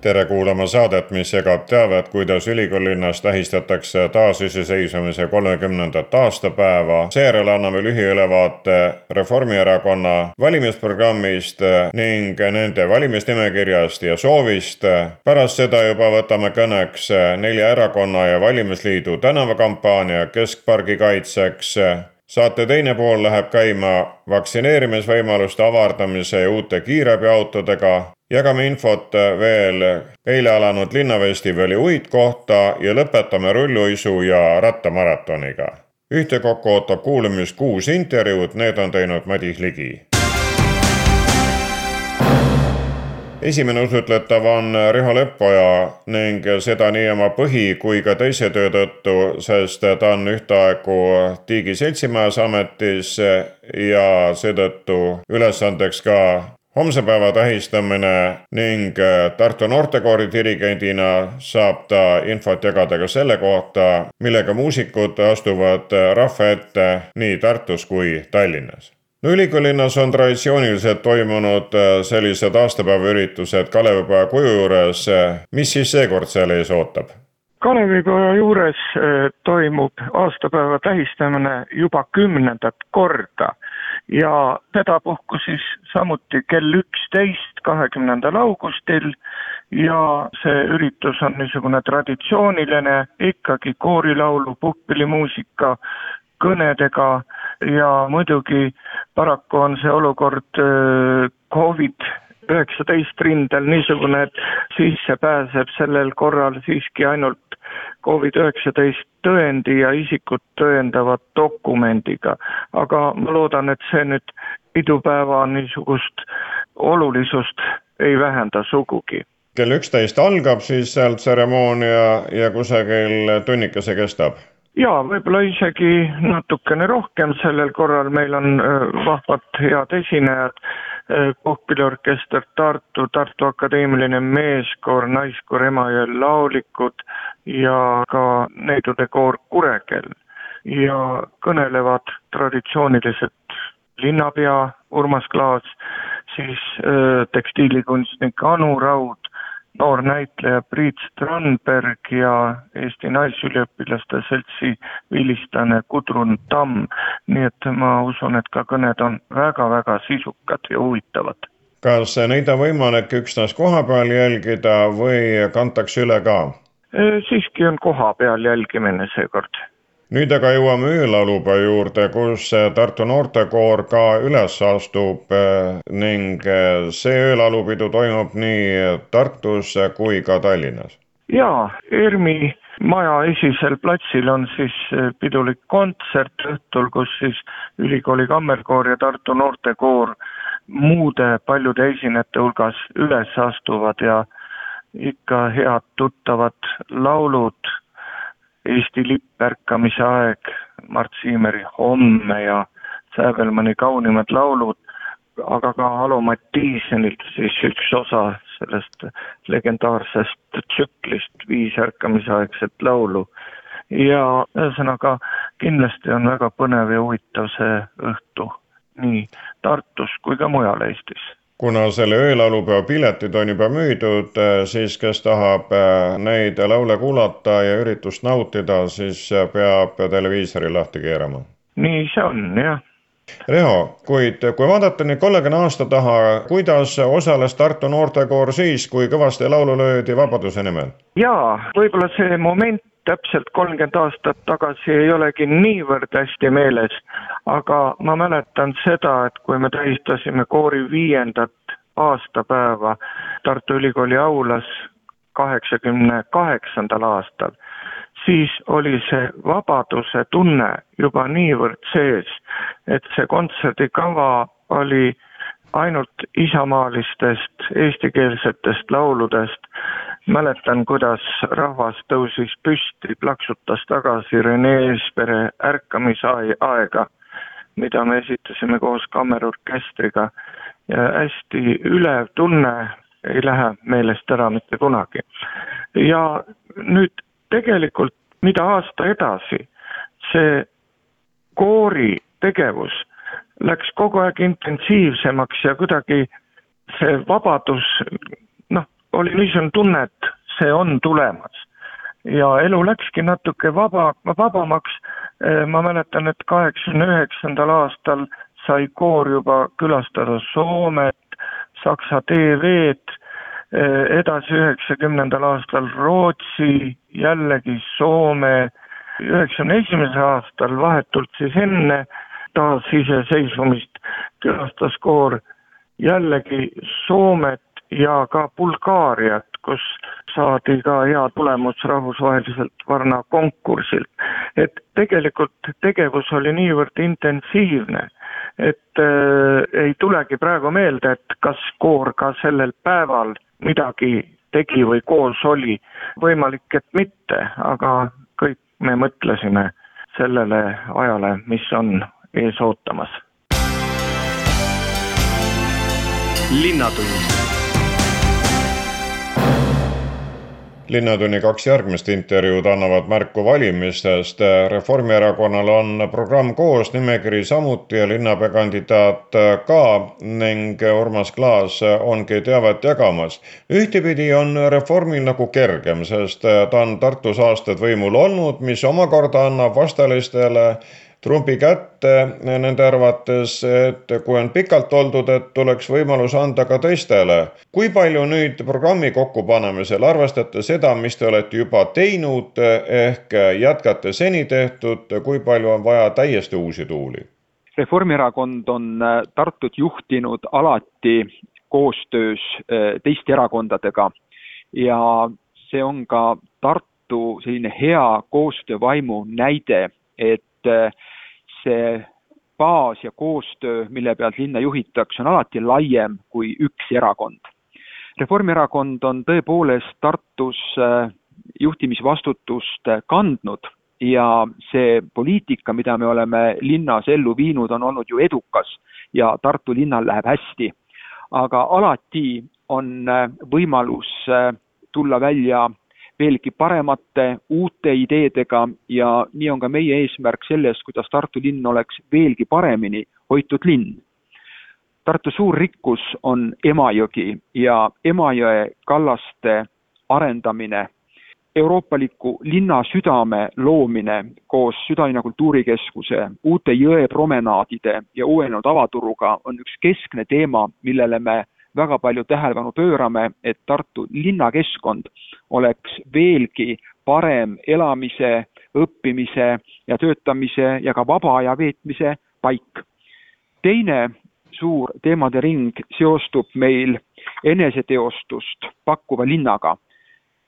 Tere kuulama saadet, mis jagab teavet, kuidas ülikoolilinnas tähistatakse taasiseseisvumise kolmekümnendat aastapäeva. seejärel anname lühiülevaate Reformierakonna valimisprogrammist ning nende valimisnimekirjast ja soovist. pärast seda juba võtame kõneks nelja erakonna ja valimisliidu tänavakampaania Keskpargi kaitseks saate teine pool läheb käima vaktsineerimisvõimaluste avardamise ja uute kiirabiautodega jagame infot veel eile alanud linnafestivali uit kohta ja lõpetame rulluisu ja rattamaratoniga. ühtekokku ootab kuulamist kuus intervjuud, need on teinud Madis Ligi. Esimene usutletav on Riho Leppoja ning seda nii oma põhi kui ka teise töö tõttu, sest ta on ühtaegu Tiigi seltsimajas ametis ja seetõttu ülesandeks ka homse päeva tähistamine ning Tartu noortekoori dirigendina saab ta infot jagada ka selle kohta, millega muusikud astuvad rahva ette nii Tartus kui Tallinnas no ülikoolilinnas on traditsiooniliselt toimunud äh, sellised aastapäevaüritused Kalevipoja kuju juures. mis siis seekord seal ees ootab? Kalevipoja juures toimub aastapäeva tähistamine juba kümnendat korda ja sedapuhku siis samuti kell üksteist, kahekümnendal augustil ja see üritus on niisugune traditsiooniline, ikkagi koorilaulu, puhkpillimuusika, kõnedega ja muidugi paraku on see olukord Covid üheksateist rindel niisugune, et sisse pääseb sellel korral siiski ainult Covid-19 tõendi ja isikut tõendava dokumendiga. aga ma loodan, et see nüüd pidupäeva niisugust olulisust ei vähenda sugugi. kell üksteist algab siis seal tseremoonia ja kusagil tunnikese kestab? Jaa, võib-olla isegi natukene rohkem, sellel korral meil on vahvad head esinejad puhkpilliorkester Tartu, Tartu Akadeemiline Meeskoor, Naiskoor Emajõe Laulikud ja ka neidude koor Kurekell. ja kõnelevad traditsioonilised linnapea Urmas Klaas, siis äh, tekstiilikunstnik Anu Raud, noor näitleja Priit Strandberg ja Eesti Naisüliõpilaste Seltsi vilistlane Gudrun Tamm. nii et ma usun, et ka kõned on väga-väga sisukad ja huvitavad. kas neid on võimalik üksnes kohapeal jälgida või kantakse üle ka? siiski on kohapeal jälgimine seekord nüüd aga jõuame öölaulupeo juurde, kus Tartu noortekoor ka üles astub eh, ning eh, see öölaulupidu toimub nii Tartus kui ka Tallinnas. jaa, ERMi maja esisel platsil on siis pidulik kontsert õhtul, kus siis ülikooli kammerkoor ja Tartu noortekoor muude paljude esinejate hulgas üles astuvad ja ikka head tuttavad laulud Eesti lipp ärkamise aeg, Mart Siimeri Homme ja Säbelmanni kaunimad laulud, aga ka Alo Mattiisenilt siis üks osa sellest legendaarsest tsüklist Viis ärkamisaegset laulu. ja ühesõnaga kindlasti on väga põnev ja huvitav see õhtu nii Tartus kui ka mujal Eestis kuna selle öölaulupeo piletid on juba müüdud, eh, siis kes tahab eh, neid laule kuulata ja üritust nautida, siis peab televiisori lahti keerama. nii see on, jah. Riho, kuid kui vaadata nüüd kolmekümne aasta taha, kuidas osales Tartu noortekoor siis, kui kõvasti laulu löödi Vabaduse nimel? jaa, võib-olla see moment täpselt kolmkümmend aastat tagasi ei olegi niivõrd hästi meeles, aga ma mäletan seda, et kui me tähistasime koori viiendat aastapäeva Tartu Ülikooli aulas kaheksakümne kaheksandal aastal, siis oli see vabaduse tunne juba niivõrd sees, et see kontserdikava oli ainult isamaalistest eestikeelsetest lauludest mäletan, kuidas rahvas tõusis püsti, plaksutas tagasi Rene Eespere ärkamisaega, mida me esitasime koos kammerorkestriga ja hästi ülev tunne ei lähe meelest ära mitte kunagi. ja nüüd tegelikult, mida aasta edasi, see koori tegevus läks kogu aeg intensiivsemaks ja kuidagi see vabadus, noh, oli niisugune tunne, et see on tulemas. ja elu läkski natuke vaba, vabamaks, ma mäletan, et kaheksakümne üheksandal aastal sai koor juba külastada Soomet, Saksa TV-d, edasi üheksakümnendal aastal Rootsi, jällegi Soome, üheksakümne esimesel aastal vahetult siis enne taasiseseisvumist külastas koor jällegi Soomet ja ka Bulgaariat, kus saadi ka hea tulemus rahvusvaheliselt Varna konkursilt. et tegelikult tegevus oli niivõrd intensiivne, et äh, ei tulegi praegu meelde, et kas koor ka sellel päeval midagi tegi või koos oli. võimalik, et mitte, aga kõik me mõtlesime sellele ajale, mis on ees ootamas. linnatund linnatunni kaks järgmist intervjuud annavad märku valimistest. Reformierakonnal on programm koos, nimekiri samuti ja linnapeakandidaat ka ning Urmas Klaas ongi teavet jagamas. ühtepidi on Reformil nagu kergem, sest ta on Tartus aastaid võimul olnud, mis omakorda annab vastalistele trumbi kätte nende arvates, et kui on pikalt oldud, et tuleks võimalus anda ka teistele. kui palju nüüd programmi kokkupanemisel arvestate seda, mis te olete juba teinud ehk jätkate seni tehtud, kui palju on vaja täiesti uusi tuuli? Reformierakond on äh, Tartut juhtinud alati koostöös äh, teiste erakondadega ja see on ka Tartu selline hea koostöövaimu näide, et see baas ja koostöö, mille pealt linna juhitakse, on alati laiem kui üks erakond. Reformierakond on tõepoolest Tartus äh, juhtimisvastutust äh, kandnud ja see poliitika, mida me oleme linnas ellu viinud, on olnud ju edukas ja Tartu linnal läheb hästi. aga alati on äh, võimalus tulla välja veelgi paremate uute ideedega ja nii on ka meie eesmärk selles, kuidas Tartu linn oleks veelgi paremini hoitud linn. Tartu suur rikkus on Emajõgi ja Emajõe kallaste arendamine, euroopaliku linna südame loomine koos Südalinna kultuurikeskuse, uute jõepromenaadide ja uuenenud avaturuga on üks keskne teema, millele me väga palju tähelepanu pöörame, et Tartu linnakeskkond oleks veelgi parem elamise, õppimise ja töötamise ja ka vaba aja veetmise paik. teine suur teemade ring seostub meil eneseteostust pakkuva linnaga.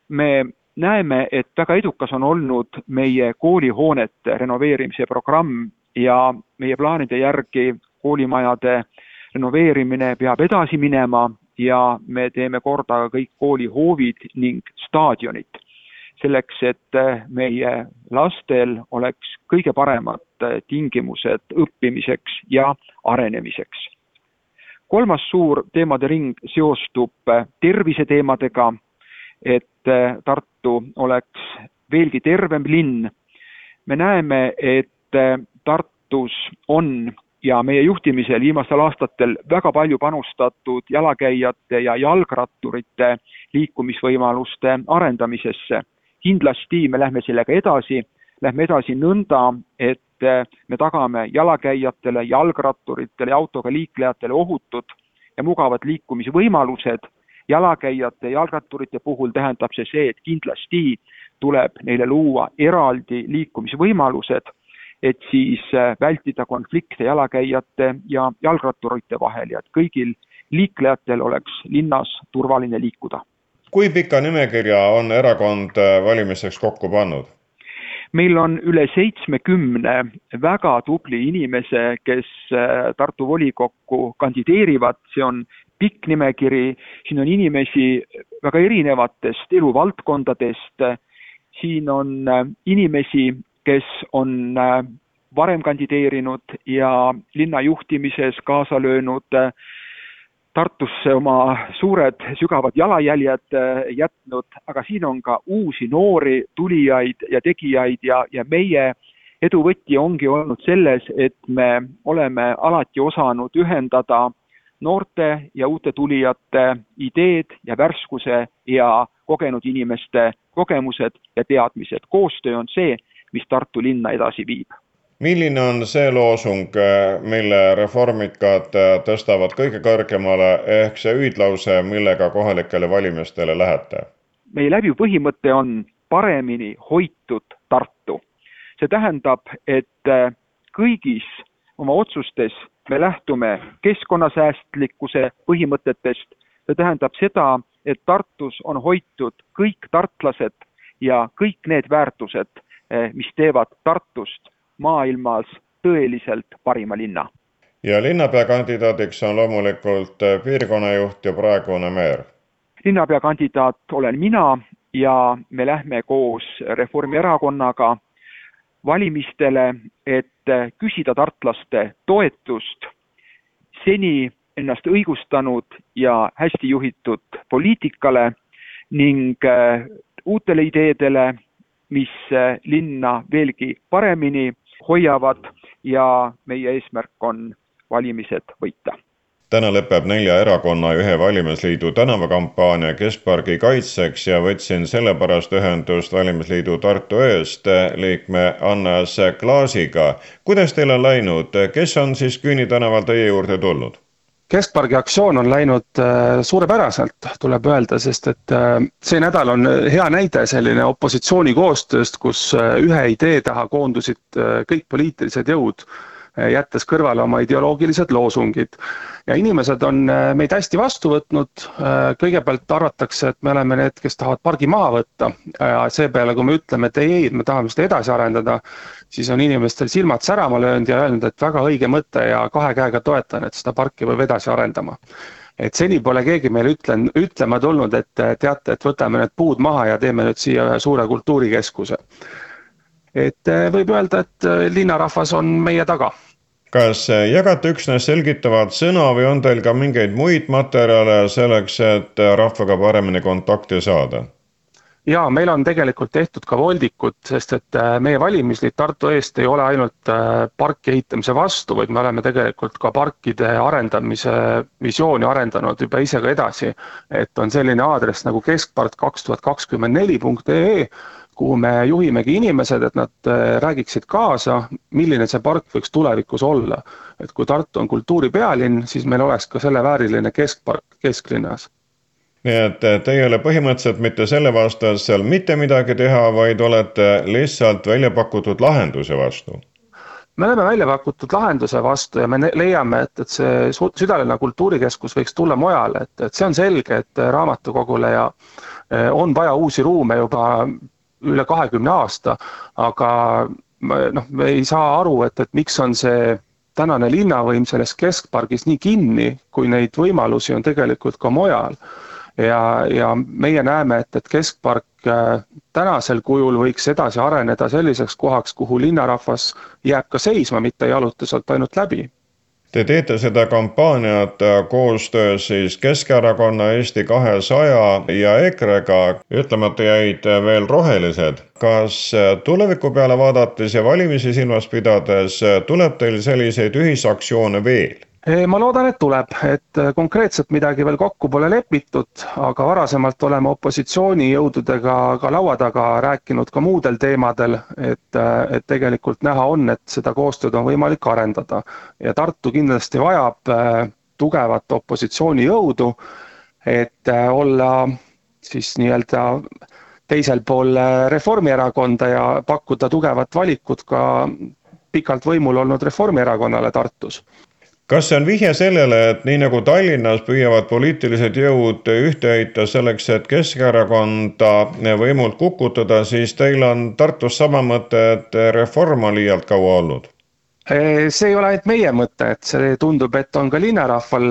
me näeme, et väga edukas on olnud meie koolihoonete renoveerimise programm ja meie plaanide järgi koolimajade renoveerimine peab edasi minema ja me teeme korda kõik koolihoovid ning staadionid. selleks, et meie lastel oleks kõige paremad tingimused õppimiseks ja arenemiseks. kolmas suur teemade ring seostub terviseteemadega, et Tartu oleks veelgi tervem linn. me näeme, et Tartus on ja meie juhtimisel viimastel aastatel väga palju panustatud jalakäijate ja jalgratturite liikumisvõimaluste arendamisesse. kindlasti me lähme sellega edasi, lähme edasi nõnda, et me tagame jalakäijatele, jalgratturitele ja autoga liiklejatele ohutud ja mugavad liikumisvõimalused. jalakäijate ja jalgratturite puhul tähendab see see, et kindlasti tuleb neile luua eraldi liikumisvõimalused et siis äh, vältida konflikte jalakäijate ja jalgratturite vahel ja et kõigil liiklejatel oleks linnas turvaline liikuda. kui pika nimekirja on erakond äh, valimisteks kokku pannud? meil on üle seitsmekümne väga tubli inimese, kes äh, Tartu volikokku kandideerivad, see on pikk nimekiri, siin on inimesi väga erinevatest eluvaldkondadest, siin on inimesi, kes on äh, varem kandideerinud ja linna juhtimises kaasa löönud äh, Tartusse oma suured sügavad jalajäljed jätnud, aga siin on ka uusi noori tulijaid ja tegijaid ja, ja meie edu võti ongi olnud selles, et me oleme alati osanud ühendada noorte ja uute tulijate ideed ja värskuse ja kogenud inimeste kogemused ja teadmised. koostöö on see, mis Tartu linna edasi viib. milline on see loosung, mille reformikad tõstavad kõige kõrgemale, ehk see hüüdlause, millega kohalikele valimistele lähete? meie läbiv põhimõte on paremini hoitud Tartu. see tähendab, et kõigis oma otsustes me lähtume keskkonnasäästlikkuse põhimõtetest, see tähendab seda, et Tartus on hoitud kõik tartlased ja kõik need väärtused, eh, mis teevad Tartust maailmas tõeliselt parima linna. ja linnapeakandidaadiks on loomulikult eh, piirkonnajuht ja praegune meer? linnapeakandidaat olen mina ja me lähme koos Reformierakonnaga valimistele, et eh, küsida tartlaste toetust seni ennast õigustanud ja hästi juhitud poliitikale ning uutele ideedele, mis äh, linna veelgi paremini hoiavad ja meie eesmärk on valimised võita täna lõpeb nelja erakonna ühe valimisliidu tänavakampaania Keskpargi kaitseks ja võtsin sellepärast ühendust valimisliidu Tartu Ööst liikme Annas Klaasiga. kuidas teil on läinud, kes on siis Küüni tänaval teie juurde tulnud? Keskpargi aktsioon on läinud äh, suurepäraselt, tuleb öelda, sest et äh, see nädal on hea näide selline opositsiooni koostööst, kus äh, ühe idee taha koondusid kõik poliitilised jõud jättes kõrvale oma ideoloogilised loosungid. ja inimesed on meid hästi vastu võtnud, kõigepealt arvatakse, et me oleme need, kes tahavad pargi maha võtta ja seepeale, kui me ütleme, et ei, ei, me tahame seda edasi arendada, siis on inimestel silmad särama löönud ja öelnud, et väga õige mõte ja kahe käega toetan, et seda parki peab edasi arendama. Et seni pole keegi meile ütlen, ütlema tulnud, et teate, et võtame need puud maha ja teeme nüüd siia ühe suure kultuurikeskuse. Et äh, võib öelda, et äh, linnarahvas on meie taga. Kas äh, jagate üksnes selgitavat sõna või on teil ka mingeid muid materjale selleks, et rahvaga paremini kontakti saada? Jaa, meil on tegelikult tehtud ka voldikud, sest et meie valimisliit Tartu eest ei ole ainult parki ehitamise vastu, vaid me oleme tegelikult ka parkide arendamise visiooni arendanud juba ise ka edasi. et on selline aadress nagu keskpark kaks tuhat kakskümmend neli punkt ee kuhu me juhimegi inimesed, et nad äh, räägiksid kaasa, milline see park võiks tulevikus olla. et kui Tartu on kultuuripealinn, siis meil oleks ka selle vääriline keskpark kesklinnas nii et te ei ole põhimõtteliselt mitte selle vastu, et seal mitte midagi teha, vaid olete lihtsalt välja pakutud lahenduse vastu? me oleme välja pakutud lahenduse vastu ja me leiame, et, et see südalinna kultuurikeskus võiks tulla mujale, et, et see on selge, et raamatukogule ja äh, on vaja uusi ruume juba üle kahekümne aasta, aga noh, me ei saa aru, et, et miks on see tänane linnavõim selles keskpargis nii kinni, kui neid võimalusi on tegelikult ka mujal. Ja, ja meie näeme, et, et keskpark äh, tänasel kujul võiks edasi areneda selliseks kohaks, kuhu linnarahvas jääb ka seisma, mitte ei jaluta sealt ainult läbi Te teete seda kampaaniat koostöös siis Keskerakonna, Eesti kahesaja ja EKRE-ga, ütlemata jäid veel rohelised. kas tuleviku peale vaadates ja valimisi silmas pidades tuleb teil selliseid ühisaktsioone veel? Ma loodan, et tuleb, et äh, konkreetselt midagi veel kokku pole lepitud, aga varasemalt oleme opositsioonijõududega ka laua taga rääkinud ka muudel teemadel, et, äh, et tegelikult näha on, et seda koostööd on võimalik arendada. ja Tartu kindlasti vajab äh, tugevat opositsioonijõudu, et olla siis nii-öelda teisel pool Reformierakonda ja pakkuda tugevat valikut ka pikalt võimul olnud Reformierakonnale Tartus kas see on vihje sellele, et nii nagu Tallinnas püüavad poliitilised jõud ühte heita selleks, et Keskerakonda võimult kukutada, siis teil on Tartus sama mõte, et reform on liialt kaua olnud? See ei ole ainult meie mõte, et see tundub, et on ka linnarahval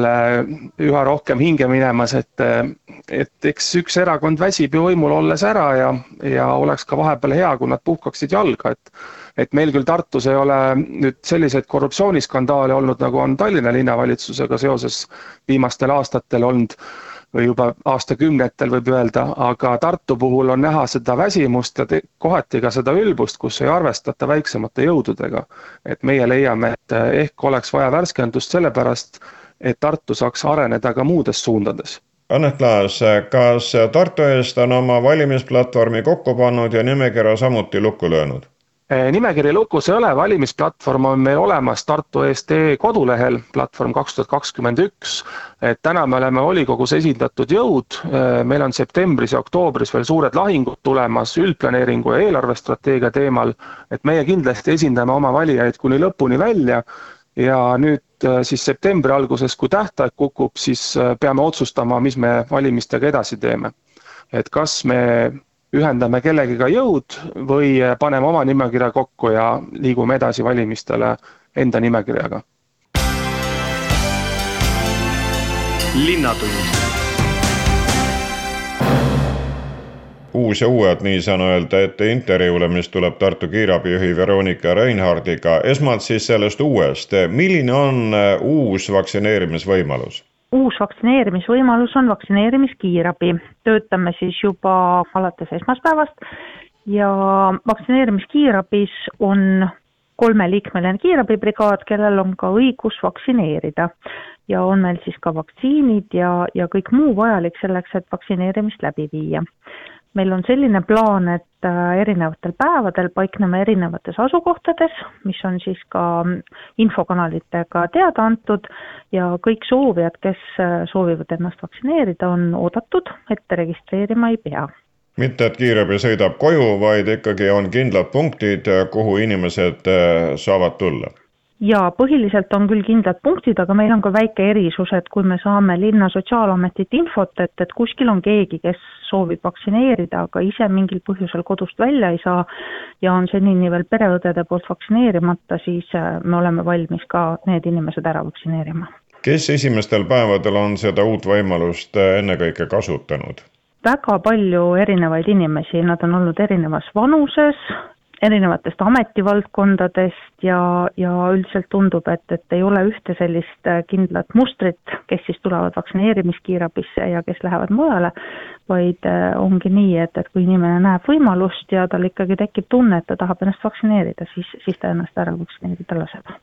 üha rohkem hinge minemas, et, et eks üks erakond väsib ju võimul olles ära ja, ja oleks ka vahepeal hea, kui nad puhkaksid jalga, et et meil küll Tartus ei ole nüüd selliseid korruptsiooniskandaale olnud, nagu on Tallinna linnavalitsusega seoses viimastel aastatel olnud või juba aastakümnetel võib öelda, aga Tartu puhul on näha seda väsimust ja kohati ka seda ülbust, kus ei arvestata väiksemate jõududega. et meie leiame, et ehk oleks vaja värskendust sellepärast, et Tartu saaks areneda ka muudes suundades Annet Klaas, kas Tartu eest on oma valimisplatvormi kokku pannud ja nimekirja samuti lukku löönud? Eh, nimekiri lukus ei ole, valimisplatvorm on meil olemas Tartu EST kodulehel, platvorm kaks tuhat kakskümmend üks. et täna me oleme volikogus esindatud jõud, eh, meil on septembris ja oktoobris veel suured lahingud tulemas üldplaneeringu ja eelarvestrateegia teemal, et meie kindlasti esindame oma valijaid kuni lõpuni välja ja nüüd eh, siis septembri alguses, kui tähtaeg kukub, siis peame otsustama, mis me valimistega edasi teeme. et kas me ühendame kellegiga jõud või paneme oma nimekirja kokku ja liigume edasi valimistele enda nimekirjaga. linnatund uus ja uued, nii saan öelda, ette intervjuule, mis tuleb Tartu kiirabijuhi Veronika Reinhardiga. esmalt siis sellest uuest, milline on uus vaktsineerimisvõimalus? Uus vaktsineerimisvõimalus on vaktsineerimiskiirabi. töötame siis juba alates esmaspäevast ja vaktsineerimiskiirabis on kolmeliikmeline kiirabibrigaad, kellel on ka õigus vaktsineerida. ja on meil siis ka vaktsiinid ja, ja kõik muu vajalik selleks, et vaktsineerimist läbi viia meil on selline plaan, et äh, erinevatel päevadel paikneme erinevates asukohtades, mis on siis ka infokanalitega teada antud ja kõik soovijad, kes äh, soovivad ennast vaktsineerida, on oodatud, ette registreerima ei pea. Mitte, et kiirabi sõidab koju, vaid ikkagi on kindlad punktid, kuhu inimesed äh, saavad tulla jaa, põhiliselt on küll kindlad punktid, aga meil on ka väike erisus, et kui me saame linna sotsiaalametit infot, et, et kuskil on keegi, kes soovib vaktsineerida, aga ise mingil põhjusel kodust välja ei saa ja on senini veel pereõdede poolt vaktsineerimata, siis äh, me oleme valmis ka need inimesed ära vaktsineerima. kes esimestel päevadel on seda uut võimalust äh, ennekõike kasutanud? väga palju erinevaid inimesi, nad on olnud erinevas vanuses, erinevatest ametivaldkondadest ja, ja üldiselt tundub, et, et ei ole ühte sellist äh, kindlat mustrit, kes siis tulevad vaktsineerimiskiirabisse ja kes lähevad mujale, vaid äh, ongi nii, et, et kui inimene näeb võimalust ja tal ikkagi tekib tunne, et ta tahab ennast vaktsineerida, siis, siis ta ennast ära vaktsineerida laseb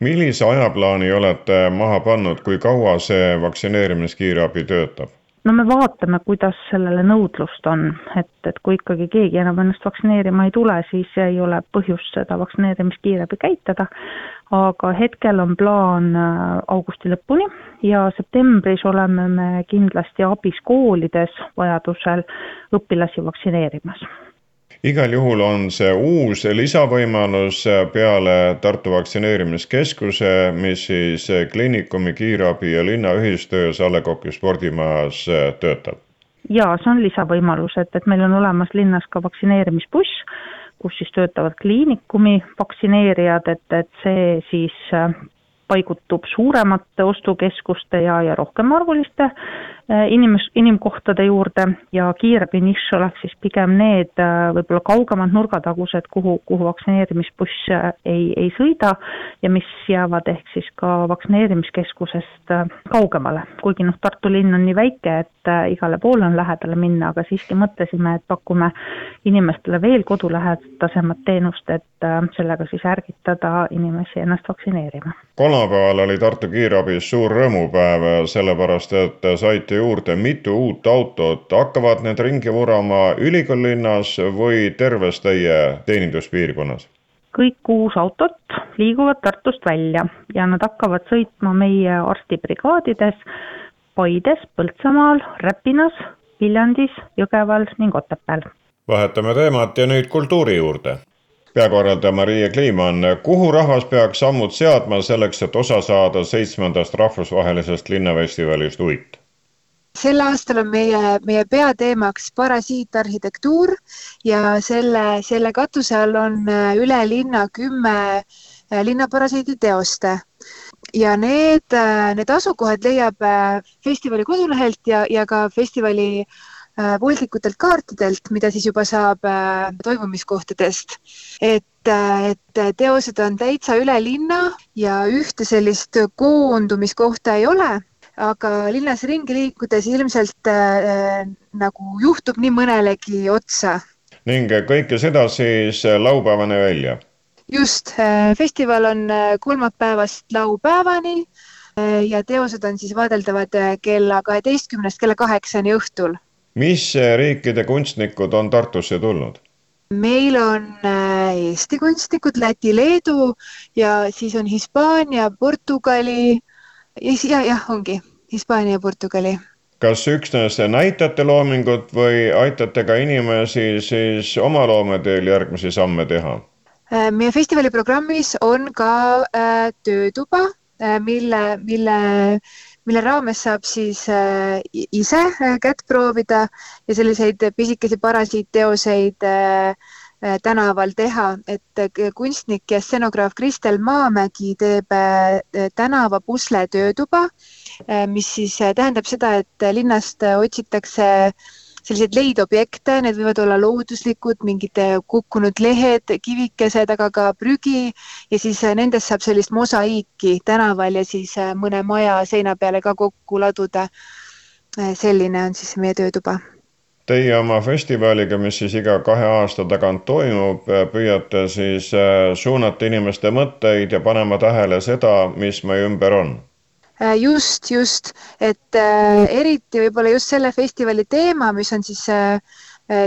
millise ajaplaani olete maha pannud, kui kaua see vaktsineerimiskiirabi töötab? No me vaatame, kuidas sellele nõudlust on, et, et kui ikkagi keegi enam ennast vaktsineerima ei tule, siis ei ole põhjust seda vaktsineerimiskiirabi käitada, aga hetkel on plaan äh, augusti lõpuni ja septembris oleme me kindlasti abis koolides vajadusel õpilasi vaktsineerimas igal juhul on see uus lisavõimalus peale Tartu Vaktsineerimiskeskuse, mis siis kliinikumi, kiirabi ja linnaühistöös A Le Coq'i spordimajas töötab. jaa, see on lisavõimalus, et, et meil on olemas linnas ka vaktsineerimisbuss, kus siis töötavad kliinikumi vaktsineerijad, et, et see siis paigutub suuremate ostukeskuste ja, ja rohkemarvuliste inimes-, inimkohtade juurde ja kiirabi nišš oleks siis pigem need äh, võib-olla kaugemad nurgatagused, kuhu, kuhu vaktsineerimisbuss äh, ei, ei sõida ja mis jäävad ehk siis ka vaktsineerimiskeskusest kaugemale. kuigi noh, Tartu linn on nii väike, et igale poole on lähedale minna, aga siiski mõtlesime, et pakume inimestele veel kodulähedasemat teenust, et sellega siis ärgitada inimesi ennast vaktsineerima kolmapäeval oli Tartu kiirabis suur rõõmupäev, sellepärast et saite juurde mitu uut autot. hakkavad need ringi vurama ülikoolilinnas või terves teie teeninduspiirkonnas? kõik kuus autot liiguvad Tartust välja ja nad hakkavad sõitma meie arstibrigaadides Paides, Põltsamaal, Räpinas, Viljandis, Jõgeval ning Otepääl. vahetame teemat ja nüüd kultuuri juurde peakorraldaja Marie Kliimann, kuhu rahvas peaks sammud seadma selleks, et osa saada seitsmendast rahvusvahelisest linnafestivalist Uit? Sel aastal on meie, meie peateemaks parasiitarhitektuur ja selle, selle katuse all on üle linna kümme linnaparasiidi teoste ja need, need asukohad leiab festivali kodulehelt ja, ja ka festivali voldikutelt kaartidelt, mida siis juba saab toimumiskohtadest. et, et teosed on täitsa üle linna ja ühte sellist koondumiskohta ei ole aga linnas ringi liikudes ilmselt äh, nagu juhtub nii mõnelegi otsa. ning kõike seda siis laupäevani välja? just, äh, festival on äh, kolmapäevast laupäevani äh, ja teosed on siis vaadeldavad kella kaheteistkümnest kella kaheksani õhtul. mis riikide kunstnikud on Tartusse tulnud? meil on Eesti kunstnikud, Läti, Leedu ja siis on Hispaania, Portugali ja jah, ongi Hispaania ja Portugali. kas üksnes näitate loomingut või aitate ka inimesi siis oma loometeel järgmisi samme teha? Äh, meie festivali programmis on ka äh, töötuba, äh, mille, mille, mille raames saab siis ise kätt proovida ja selliseid pisikesi parasiitteoseid tänaval teha, et kunstnik ja stenograaf Kristel Maamägi teeb tänavapusle töötuba Äh, mis siis äh, tähendab seda, et äh, linnast otsitakse selliseid leidobjekte, need võivad olla looduslikud, mingid kukkunud lehed, kivikesed, aga ka prügi ja siis nendest saab sellist mosaiiki tänaval ja siis mõne maja seina peale ka kokku laduda. selline on siis meie töötuba. Teie oma festivaliga, mis siis iga kahe aasta tagant toimub, püüate siis suunata inimeste mõtteid ja panema tähele seda, mis meie ümber on? Äh, just, just, et äh, eriti võib-olla just selle festivali teema, mis on siis äh,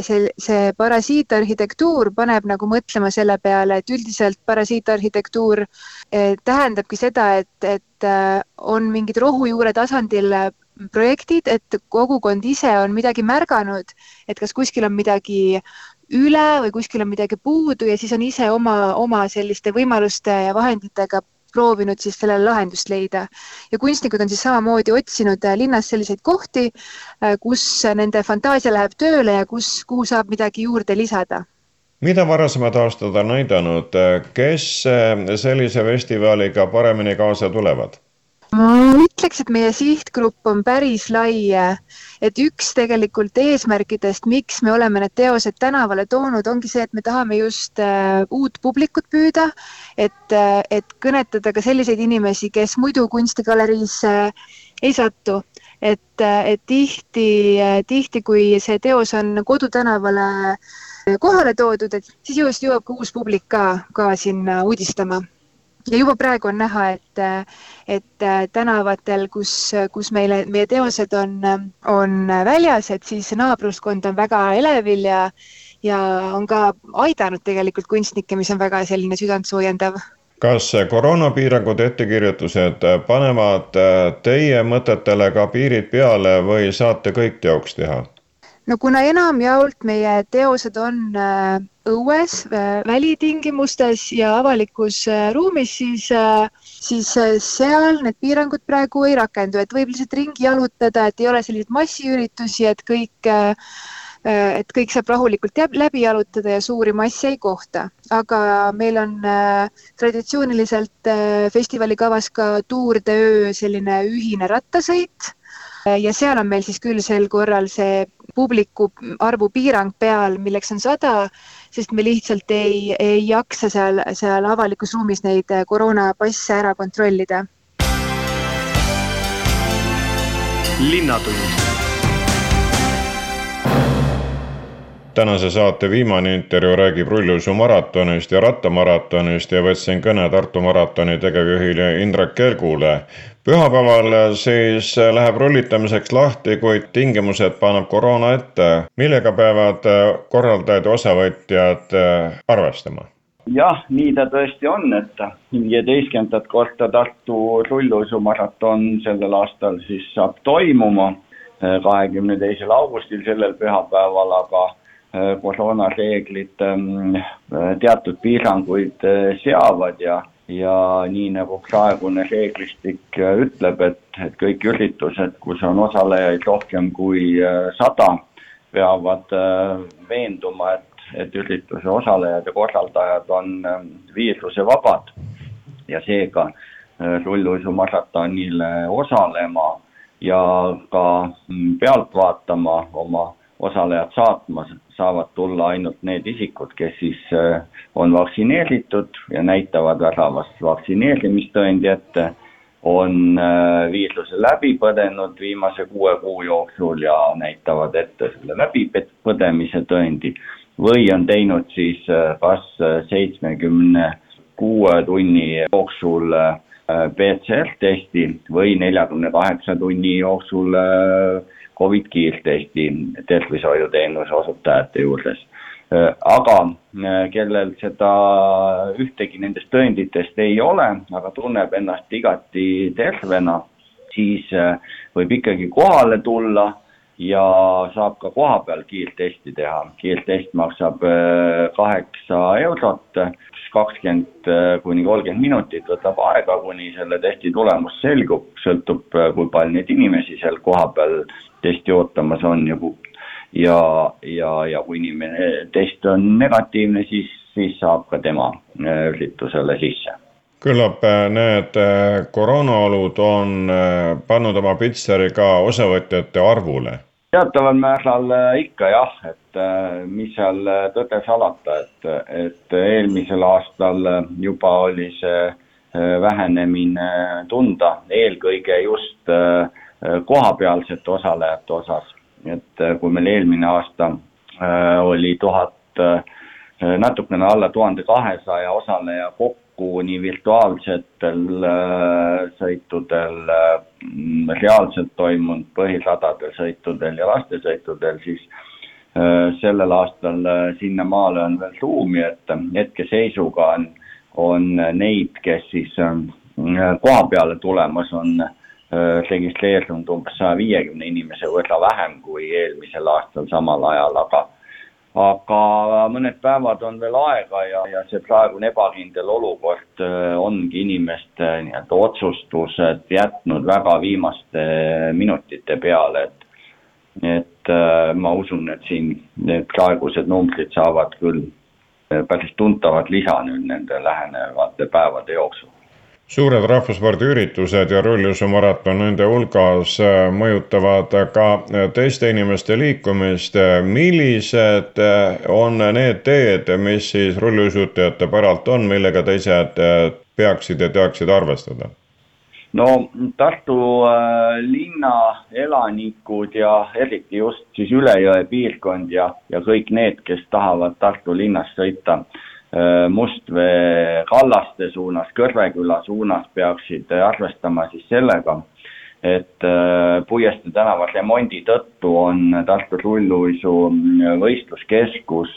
see, see parasiitarhitektuur paneb nagu mõtlema selle peale, et üldiselt parasiitarhitektuur tähendabki seda, et, et on mingid rohujuure tasandil projektid, et kogukond ise on midagi märganud, et kas kuskil on midagi üle või kuskil on midagi puudu ja siis on ise oma, oma selliste võimaluste ja vahenditega proovinud siis sellele lahendust leida. ja kunstnikud on siis samamoodi otsinud äh, linnas selliseid kohti, äh, kus nende fantaasia läheb tööle ja kus, kuhu saab midagi juurde lisada mida varasemad aastad on näidanud, kes äh, sellise festivaliga paremini kaasa tulevad? Ma ütleks, et meie sihtgrupp on päris lai, et üks tegelikult eesmärkidest, miks me oleme need teosed tänavale toonud, ongi see, et me tahame just uh, uut publikut püüda, et uh,, et kõnetada ka selliseid inimesi, kes muidu kunstigaleriisse uh, ei satu. et et tihti tihti, kui see teos on kodutänavale kohale toodud, et siis just jõuab ka uus publik ka, ka sinna uudistama ja juba praegu on näha, et, et tänavatel, kus, kus meile, meie teosed on, on väljas, et siis naabruskond on väga elevil ja, ja on ka aidanud tegelikult kunstnikke, mis on väga selline südantsoojendav kas koroonapiirangud, ettekirjutused panevad teie mõtetele ka piirid peale või saate kõik teoks teha? No kuna enamjaolt meie teosed on äh, õues, äh, välitingimustes ja avalikus äh, ruumis, siis, siis seal need piirangud praegu ei rakendu, et võib lihtsalt ringi jalutada, et ei ole selliseid massiüritusi, et kõik, et kõik saab rahulikult läbi jalutada ja suuri masse ei kohta. aga meil on traditsiooniliselt festivali kavas ka Tour de Öö selline ühine rattasõit ja seal on meil siis küll sel korral see publiku arvu piirang peal, milleks on sada, sest me lihtsalt ei, ei jaksa seal, seal avalikus ruumis neid koroonapasse ära kontrollida. linnatund tänase saate viimane intervjuu räägib rulluisu maratonist ja rattamaratonist ja võtsin kõne Tartu maratoni tegevjuhile Indrek Kelgule. pühapäeval siis läheb rullitamiseks lahti, kuid tingimused paneb koroona ette. millega peavad korraldajad ja osavõtjad arvestama? jah, nii ta tõesti on, et viieteistkümnendat korda Tartu rulluisumaraton sellel aastal siis saab toimuma kahekümne teisel augustil sellel pühapäeval, aga koroonareeglid ähm, äh, teatud piiranguid äh, seavad ja, ja nii nagu praegune reeglistik ütleb, et, et kõik üritused, kus on osalejaid rohkem kui sada, peavad veenduma, et, et ürituse osalejad ja korraldajad on ähm, viirusevabad. Ja seega rulluisumaratonil osalema ja ka mm, pealt vaatama, oma osalejad saatma saavad tulla ainult need isikud, kes siis on vaktsineeritud ja näitavad väravast vaktsineerimistõendi ette on äh, viiruse läbi põdenud viimase kuue kuu jooksul ja näitavad ette selle läbipõdemise tõendi või on teinud siis äh, kas seitsmekümne kuue tunni jooksul äh, PCR-testi või neljakümne kaheksa tunni jooksul Covid kiirtesti tervishoiuteenuse osutajate juures aga kellel seda ühtegi nendest tõenditest ei ole, aga tunneb ennast igati tervena, siis võib ikkagi kohale tulla ja saab ka kohapeal kiirtesti teha. kiirtest maksab kaheksa eurot, kakskümmend kuni kolmkümmend minutit võtab aega, kuni selle testi tulemus selgub, sõltub, kui palju neid inimesi seal kohapeal testi ootamas on ja ja, ja, ja kui inimene test on negatiivne, siis, siis saab ka tema äh, üritusele sisse küllap äh, need äh, koroonaolud on pannud oma pitseri ka osavõtjate arvule? teataval määral ikka jah, et mis seal tõde salata, et, et eelmisel aastal juba oli see vähenemine tunda, eelkõige just kohapealsete osalejate osas. Et äh, kui meil eelmine aasta äh, oli tuhat, äh, natukene alla tuhande kahesaja osaleja kokku nii virtuaalsetel sõitudel, reaalselt toimunud põhiradadel sõitudel ja lastesõitudel, siis sellel aastal sinnamaale on veel ruumi, et hetkeseisuga on, on neid, kes siis koha peale tulemas on Äh, registreerunud umbes saja viiekümne inimese võrra vähem kui eelmisel aastal samal ajal, aga aga mõned päevad on veel aega ja, ja see praegune ebakindel olukord äh, ongi inimeste nii-öelda otsustused jätnud väga viimaste minutite peale, et et äh, ma usun, et siin need praegused numbrid saavad küll päris tuntavat lisa nüüd nende lähenevate päevade jooksul suured rahvaspordiüritused ja rullusumaraton nende hulgas äh, mõjutavad ka äh, teiste inimeste liikumist. millised äh, on need teed, mis siis rulluisutajate päralt on, millega teised peaksid ja teaksid arvestada? no Tartu linna elanikud ja eriti just siis üle jõe piirkond ja, ja kõik need, kes tahavad Tartu linnas sõita Äh, Mustvee kallaste suunas, Kõrveküla suunas peaksid arvestama siis sellega, et äh, Puiestee tänava remondi tõttu on Tartu rulluisu mm, võistluskeskus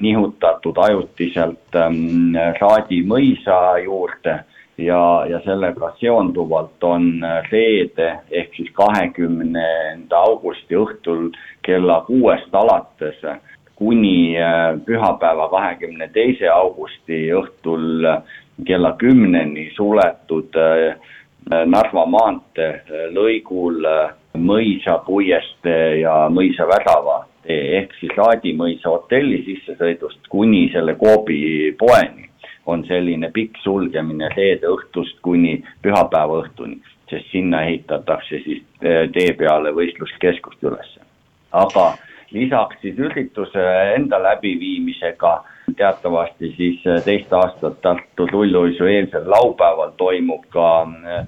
nihutatud ajutiselt ähm, Raadi mõisa juurde ja, ja sellega seonduvalt on reede ehk siis kahekümnenda augusti õhtul kella kuuest alates kuni äh, pühapäeva, kahekümne teise augusti õhtul äh, kella kümneni suletud äh, Narva maantee lõigul Mõisa puiestee ja Mõisa värava tee ehk siis Raadi mõisa hotelli sissesõidust kuni selle Coopi poeni on selline pikk sulgemine reede õhtust kuni pühapäeva õhtuni, sest sinna ehitatakse siis tee peale võistluskeskust üles. aga lisaks siis ürituse enda läbiviimisega. Teatavasti siis äh, teist aastat Tartu rulluisu eelsel laupäeval toimub ka äh,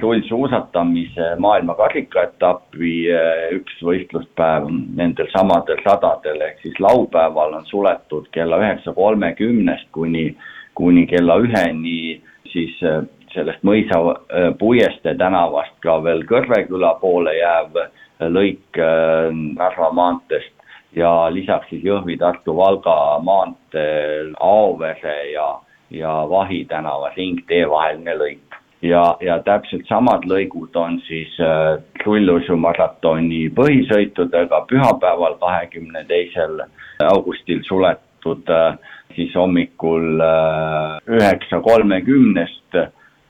rullsuusatamise maailma karikaetapi äh, üks võistluspäev nendel samadel sadadel, ehk siis laupäeval on suletud kella üheksa kolmekümnest kuni, kuni kella üheni siis sellest mõisa Puiestee tänavast ka veel Kõrveküla poole jääv lõik äh, Narva maanteest ja lisaks siis Jõhvi, Tartu, Valga maanteel Aovere ja, ja Vahi tänava ringtee vaheline lõik. ja, ja täpselt samad lõigud on siis äh, rulluisumaratoni põhisõitudega pühapäeval, kahekümne teisel augustil suletud äh, siis hommikul äh, üheksa kolmekümnest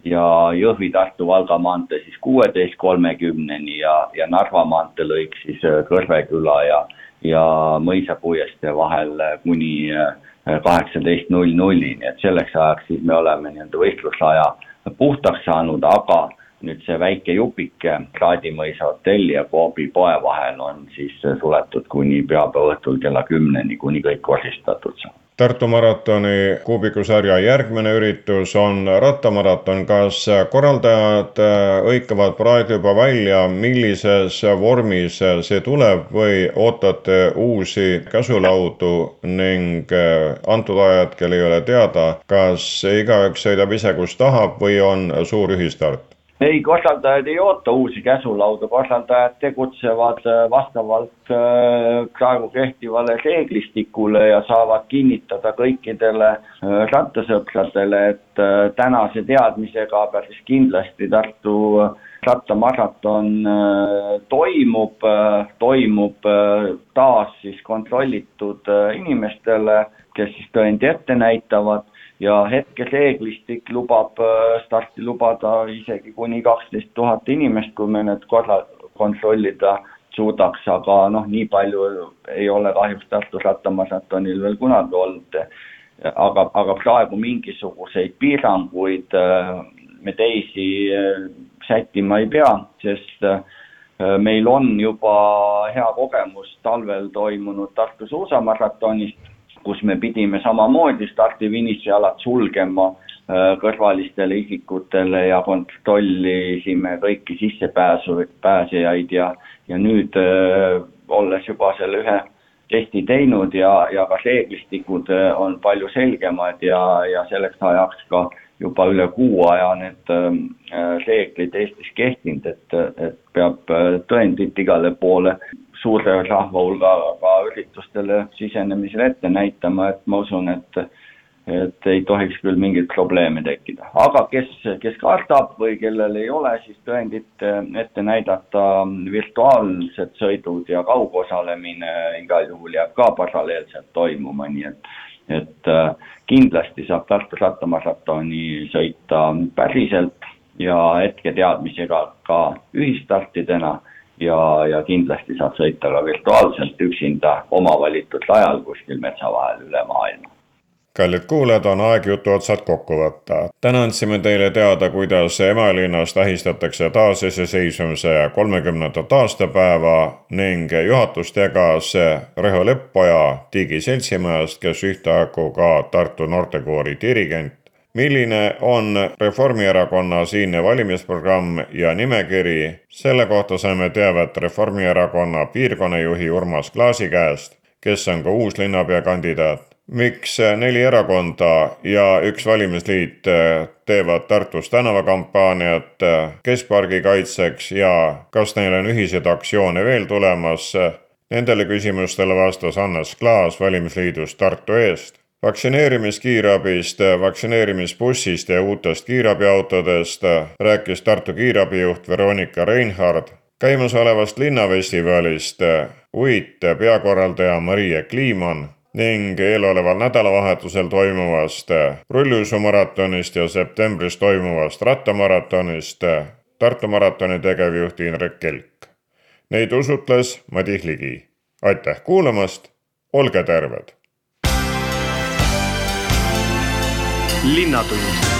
ja Jõhvi-Tartu-Valga maantee siis kuueteist kolmekümneni ja, ja Narva maanteelõik siis äh, Kõrveküla ja, ja Mõisapuiestee vahel äh, kuni äh, kaheksateist null nullini, et selleks ajaks siis me oleme nii-öelda võistlusaja puhtaks saanud, aga nüüd see väike jupike Kraadimõisa hotelli ja Coopi poe vahel on siis suletud kuni pühapäeva õhtul kella kümneni, kuni kõik koristatud saab. Tartu maratoni kuubikusarja järgmine üritus on rattamaraton. kas korraldajad hõikavad praegu juba välja, millises vormis see tuleb või ootate uusi käsulaudu ning antud ajahetkel ei ole teada, kas igaüks sõidab ise, kus tahab või on suur ühistart? Ei, korraldajad ei oota uusi käsulaudu, korraldajad tegutsevad äh, vastavalt äh, praegu kehtivale reeglistikule ja saavad kinnitada kõikidele äh, rattasõpradele, et tänase teadmisega päris kindlasti Tartu rattamaraton toimub, toimub taas siis kontrollitud inimestele, kes siis tõendi ette näitavad ja hetkereeglistik lubab äh, starti lubada isegi kuni kaksteist tuhat inimest, kui me need korra kontrollida suudaks, aga noh, nii palju ei ole kahjuks Tartu rattamaratonil veel kunagi olnud. aga, aga praegu mingisuguseid piiranguid äh, me teisi äh, sättima ei pea, sest meil on juba hea kogemus talvel toimunud Tartu suusamaratonist kus me pidime samamoodi stardi-finišialad sulgema äh, kõrvalistele isikutele ja kontrollisime kõiki sissepääsu, pääsejaid ja, ja nüüd äh, olles juba selle ühe testi teinud ja, ja ka reeglistikud äh, on palju selgemad ja, ja selleks ajaks ka juba üle kuu aja need reeglid Eestis kehtinud, et, et peab tõendit igale poole suure rahva hulgaga üritustele sisenemisel ette näitama, et ma usun, et et ei tohiks küll mingeid probleeme tekkida, aga kes, kes kardab või kellel ei ole siis tõendit ette näidata, virtuaalsed sõidud ja kaugosalemine igal juhul jääb ka paralleelselt toimuma, nii et et kindlasti saab Tartu rattamaratoni sõita päriselt ja hetketeadmisega ka ühistartidena ja, ja kindlasti saab sõita ka virtuaalselt üksinda oma valitud ajal kuskil metsa vahel üle maailma kallid kuulajad, on aeg jutu otsad kokku võtta. täna andsime teile teada, kuidas Emalinnas tähistatakse taasiseseisvumise kolmekümnendat aastapäeva ning juhatust jagas Reho Leppoja Digi seltsimajast, kes ühtaegu ka Tartu noortekoori dirigent milline on Reformierakonna siinne valimisprogramm ja nimekiri, selle kohta saime teavet Reformierakonna piirkonnajuhi Urmas Klaasi käest, kes on ka uus linnapeakandidaat. miks neli erakonda ja üks valimisliit teevad Tartus tänavakampaaniat keskpargi kaitseks ja kas neil on ühiseid aktsioone veel tulemas? Nendele küsimustele vastas Hannes Klaas valimisliidust Tartu eest vaktsineerimiskiirabist, vaktsineerimisbussist ja uutest kiirabiautodest rääkis Tartu kiirabijuht Veronika Reinhard. käimasolevast linnafestivalist UIT peakorraldaja Marie Kliiman ning eeloleval nädalavahetusel toimuvast rulluisumaratonist ja septembris toimuvast rattamaratonist Tartu maratoni tegevjuht Indrek Kelk. Neid usutles Madis Ligi. aitäh kuulamast, olge terved linnatund